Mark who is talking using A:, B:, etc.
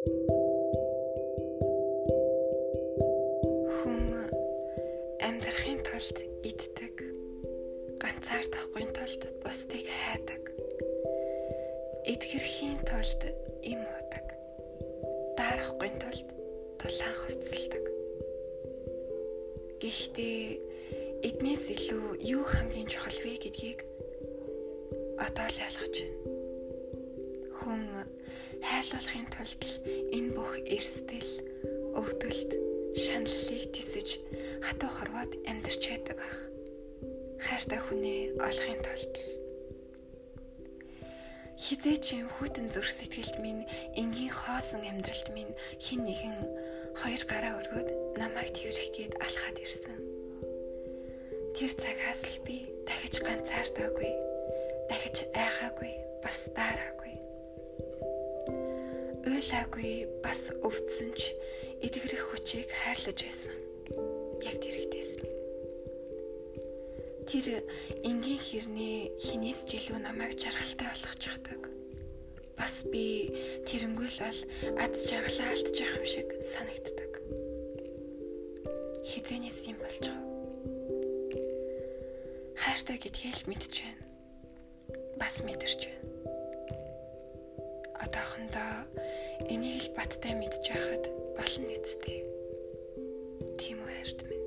A: Хүн амьдрахын тулд иддэг. Ганцаардахгүй тулд бусдыг хайдаг. Эдгэрхийн тулд им удаг. Дарахгүй тулд дулаан хувцалдаг. Гэхдээ эднээс илүү юу хамгийн чухал вэ гэдгийг одоо л ойлгож байна. Хүн хайлуулахын тулд энэ бүх эрсдэл, өвдөлт, шаналлыг тисэж хатуу хорвоод амьдарч байдаг ах. Хайртай хүнээ олохын тулд хизээч юм хүтэн зүрх сэтгэлд минь энгийн хоосон амьдралд минь хин нэгэн хоёр гараа өргөд намайг тэрэх гээд алхаад ирсэн. Тэр цагаас л би дахиж ганцаардаагүй, дахиж айхаагүй, Уйлаагүй, бас өвдсөн ч эдгэрэх хүчийг хайрлаж байсан. Яг тэрэгтэйс. Тэр энгийн хэрнээ хинээс ч илүү намайг жаргалтай болгочихдаг. Бас би тэрнгүүл бол ад жаргалаа алдчих юм шиг санагддаг. Хизэнээс юм байгаа хайртай гэдгийг л мэдж байна. Бас мэдэрч байна. Одоохондоо Энийг л баттай мэдж байхад болно эцтэй. Тийм үү ард минь.